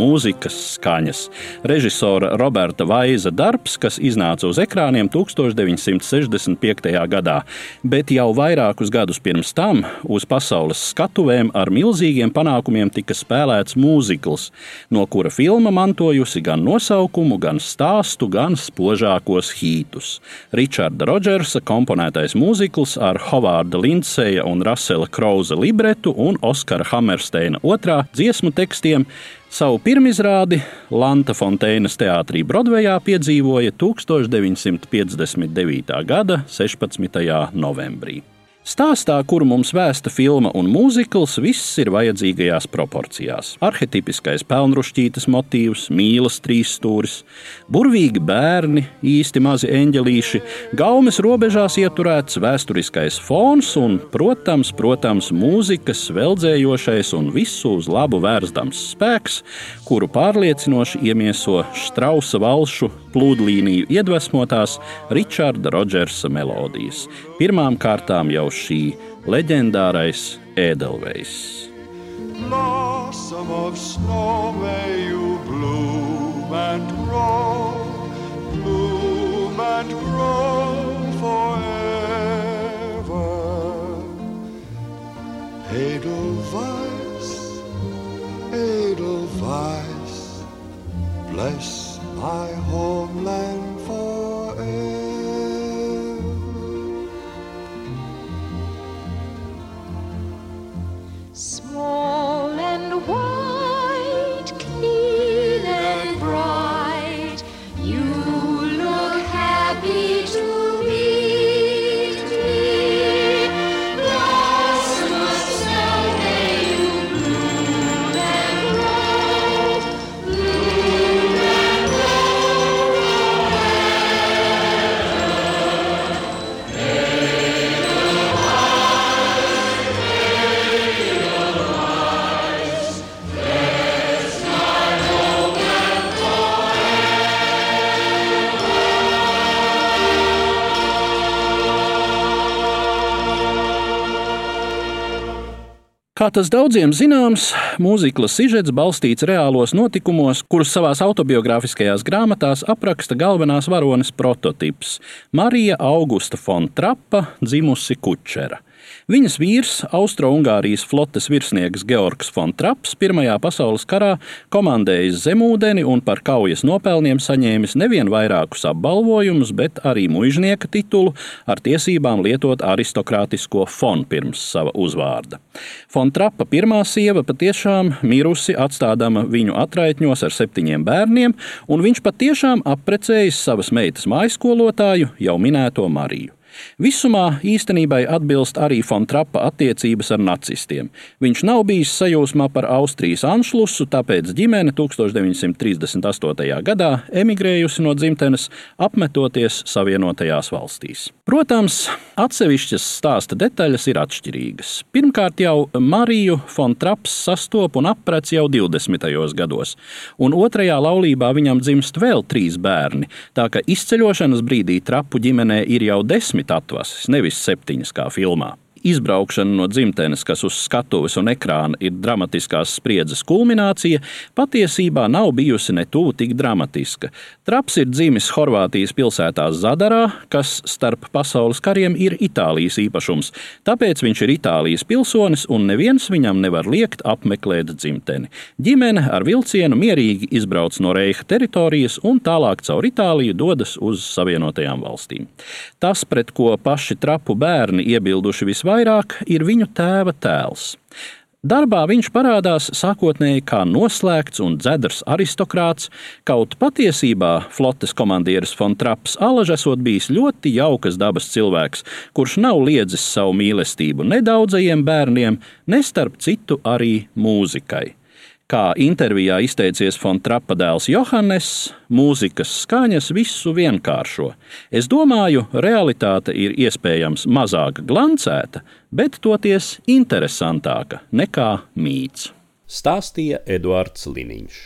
mūzikas skaņas. Režisora Roberta Vaiza darbs, kas iznāca uz ekrāniem 1965. gadā, bet jau vairākus gadus pirms tam uz pasaules skatuvēm ar milzīgiem panākumiem tika spēlēts mūzikls, no kura filma mantojusi gan nosaukumu, gan stāstu, gan spožākos hītus. Ričarda Rodžersa komponētais mūzikls ar Hovārda Lindseja un Rasela Krauza libretu un Oskara Hammersteina otrā dziesmu tekstiem savu pirmizrādi Lanta Fontēnas teātrī Brodvejā piedzīvoja 1959. gada 16. novembrī. Stāstā, kuru mums vēsta filma un mūzikls, viss ir vajadzīgajās proporcijās. Arhetipiskais pelnrušķītas motīvs, mīlas trīsstūris, burvīgi bērni, īsti mazi eņģelīši, gaumes robežās ieturēts vēsturiskais fons un, protams, protams mūzikas veldzējošais un visu uz labu vērstams spēks, kuru pārliecinoši iemieso Strausa valšu plūdlīniju iedvesmotās Ričarda Rodžersa melodijas. Pirmām kārtām jau šī leģendārais ēdelvejs. Blossom of snow, may you bloom and grow, bloom and grow forever. Edelweiss, Edelweiss, bless my homeland forever. Kā tas daudziem zināms, mūziklas sižets balstīts reālos notikumos, kurus savās autobiogrāfiskajās grāmatās apraksta galvenās varones prototyps - Marija Augusta Fontrapa, dzimusi Kučera. Viņas vīrs, Austro-Ungārijas flotes virsnieks Georgs Fontraps, Pirmajā pasaules karā komandējis zemūdeni un par kaujas nopelniem saņēmis nevien vairākus apbalvojumus, bet arī muiznieka titulu ar tiesībām lietot aristokrātisko fonu pirms sava uzvārda. Fontrapa pirmā sieva patiešām mirusi, atstādama viņu atraitņos ar septiņiem bērniem, un viņš patiešām apprecējis savas meitas mājskolotāju, jau minēto Mariju. Visumā īstenībai atbilst arī Fontrapa attiecības ar nacistiem. Viņš nav bijis sajūsmā par Austrijas anšlusu, tāpēc ģimene 1938. gadā emigrējusi no dzimtenes, apmetoties Savienotajās valstīs. Protams, atsevišķas stāsta detaļas ir atšķirīgas. Pirmkārt, jau Mariju Fontraps sastop un aprec jau 20. gados, un otrajā laulībā viņam dzimst vēl trīs bērni, tā ka izceļošanas brīdī trapu ģimenē ir jau desmit atvases, nevis septiņas kā filmā. Izbraukšana no dzimtenes, kas uz skatuves un ekrāna ir dramatiskās spriedzes kulminācija, patiesībā nav bijusi ne tuvu tik dramatiska. Traps ir dzimis Horvātijas pilsētā Zadarā, kas starp pasaules kariem ir Itālijas īpašums, tāpēc viņš ir Itālijas pilsonis un neviens viņam nevar liekt apmeklēt dzimteni. Ģimene ar vilcienu mierīgi izbrauc no Reiha teritorijas un tālāk caur Itāliju dodas uz Savienotajām valstīm. Tas, pret ko paši trapu bērni iebilduši visvairāk, visvairāk ir viņu tēva tēls. Darbā viņš parādās sākotnēji kā noslēgts un dzedrs aristokrāts, kaut patiesībā flotes komandieris Fontraps Alaž esot bijis ļoti jaukas dabas cilvēks, kurš nav liedzis savu mīlestību ne daudzajiem bērniem, ne starp citu arī mūzikai. Kā intervijā izteicies Fontrapa dēls Johannes, mūzikas skaņas visu vienkāršo. Es domāju, realitāte ir iespējams mazāk glancēta, bet toties interesantāka nekā mīts. Stāstīja Eduards Liniņš.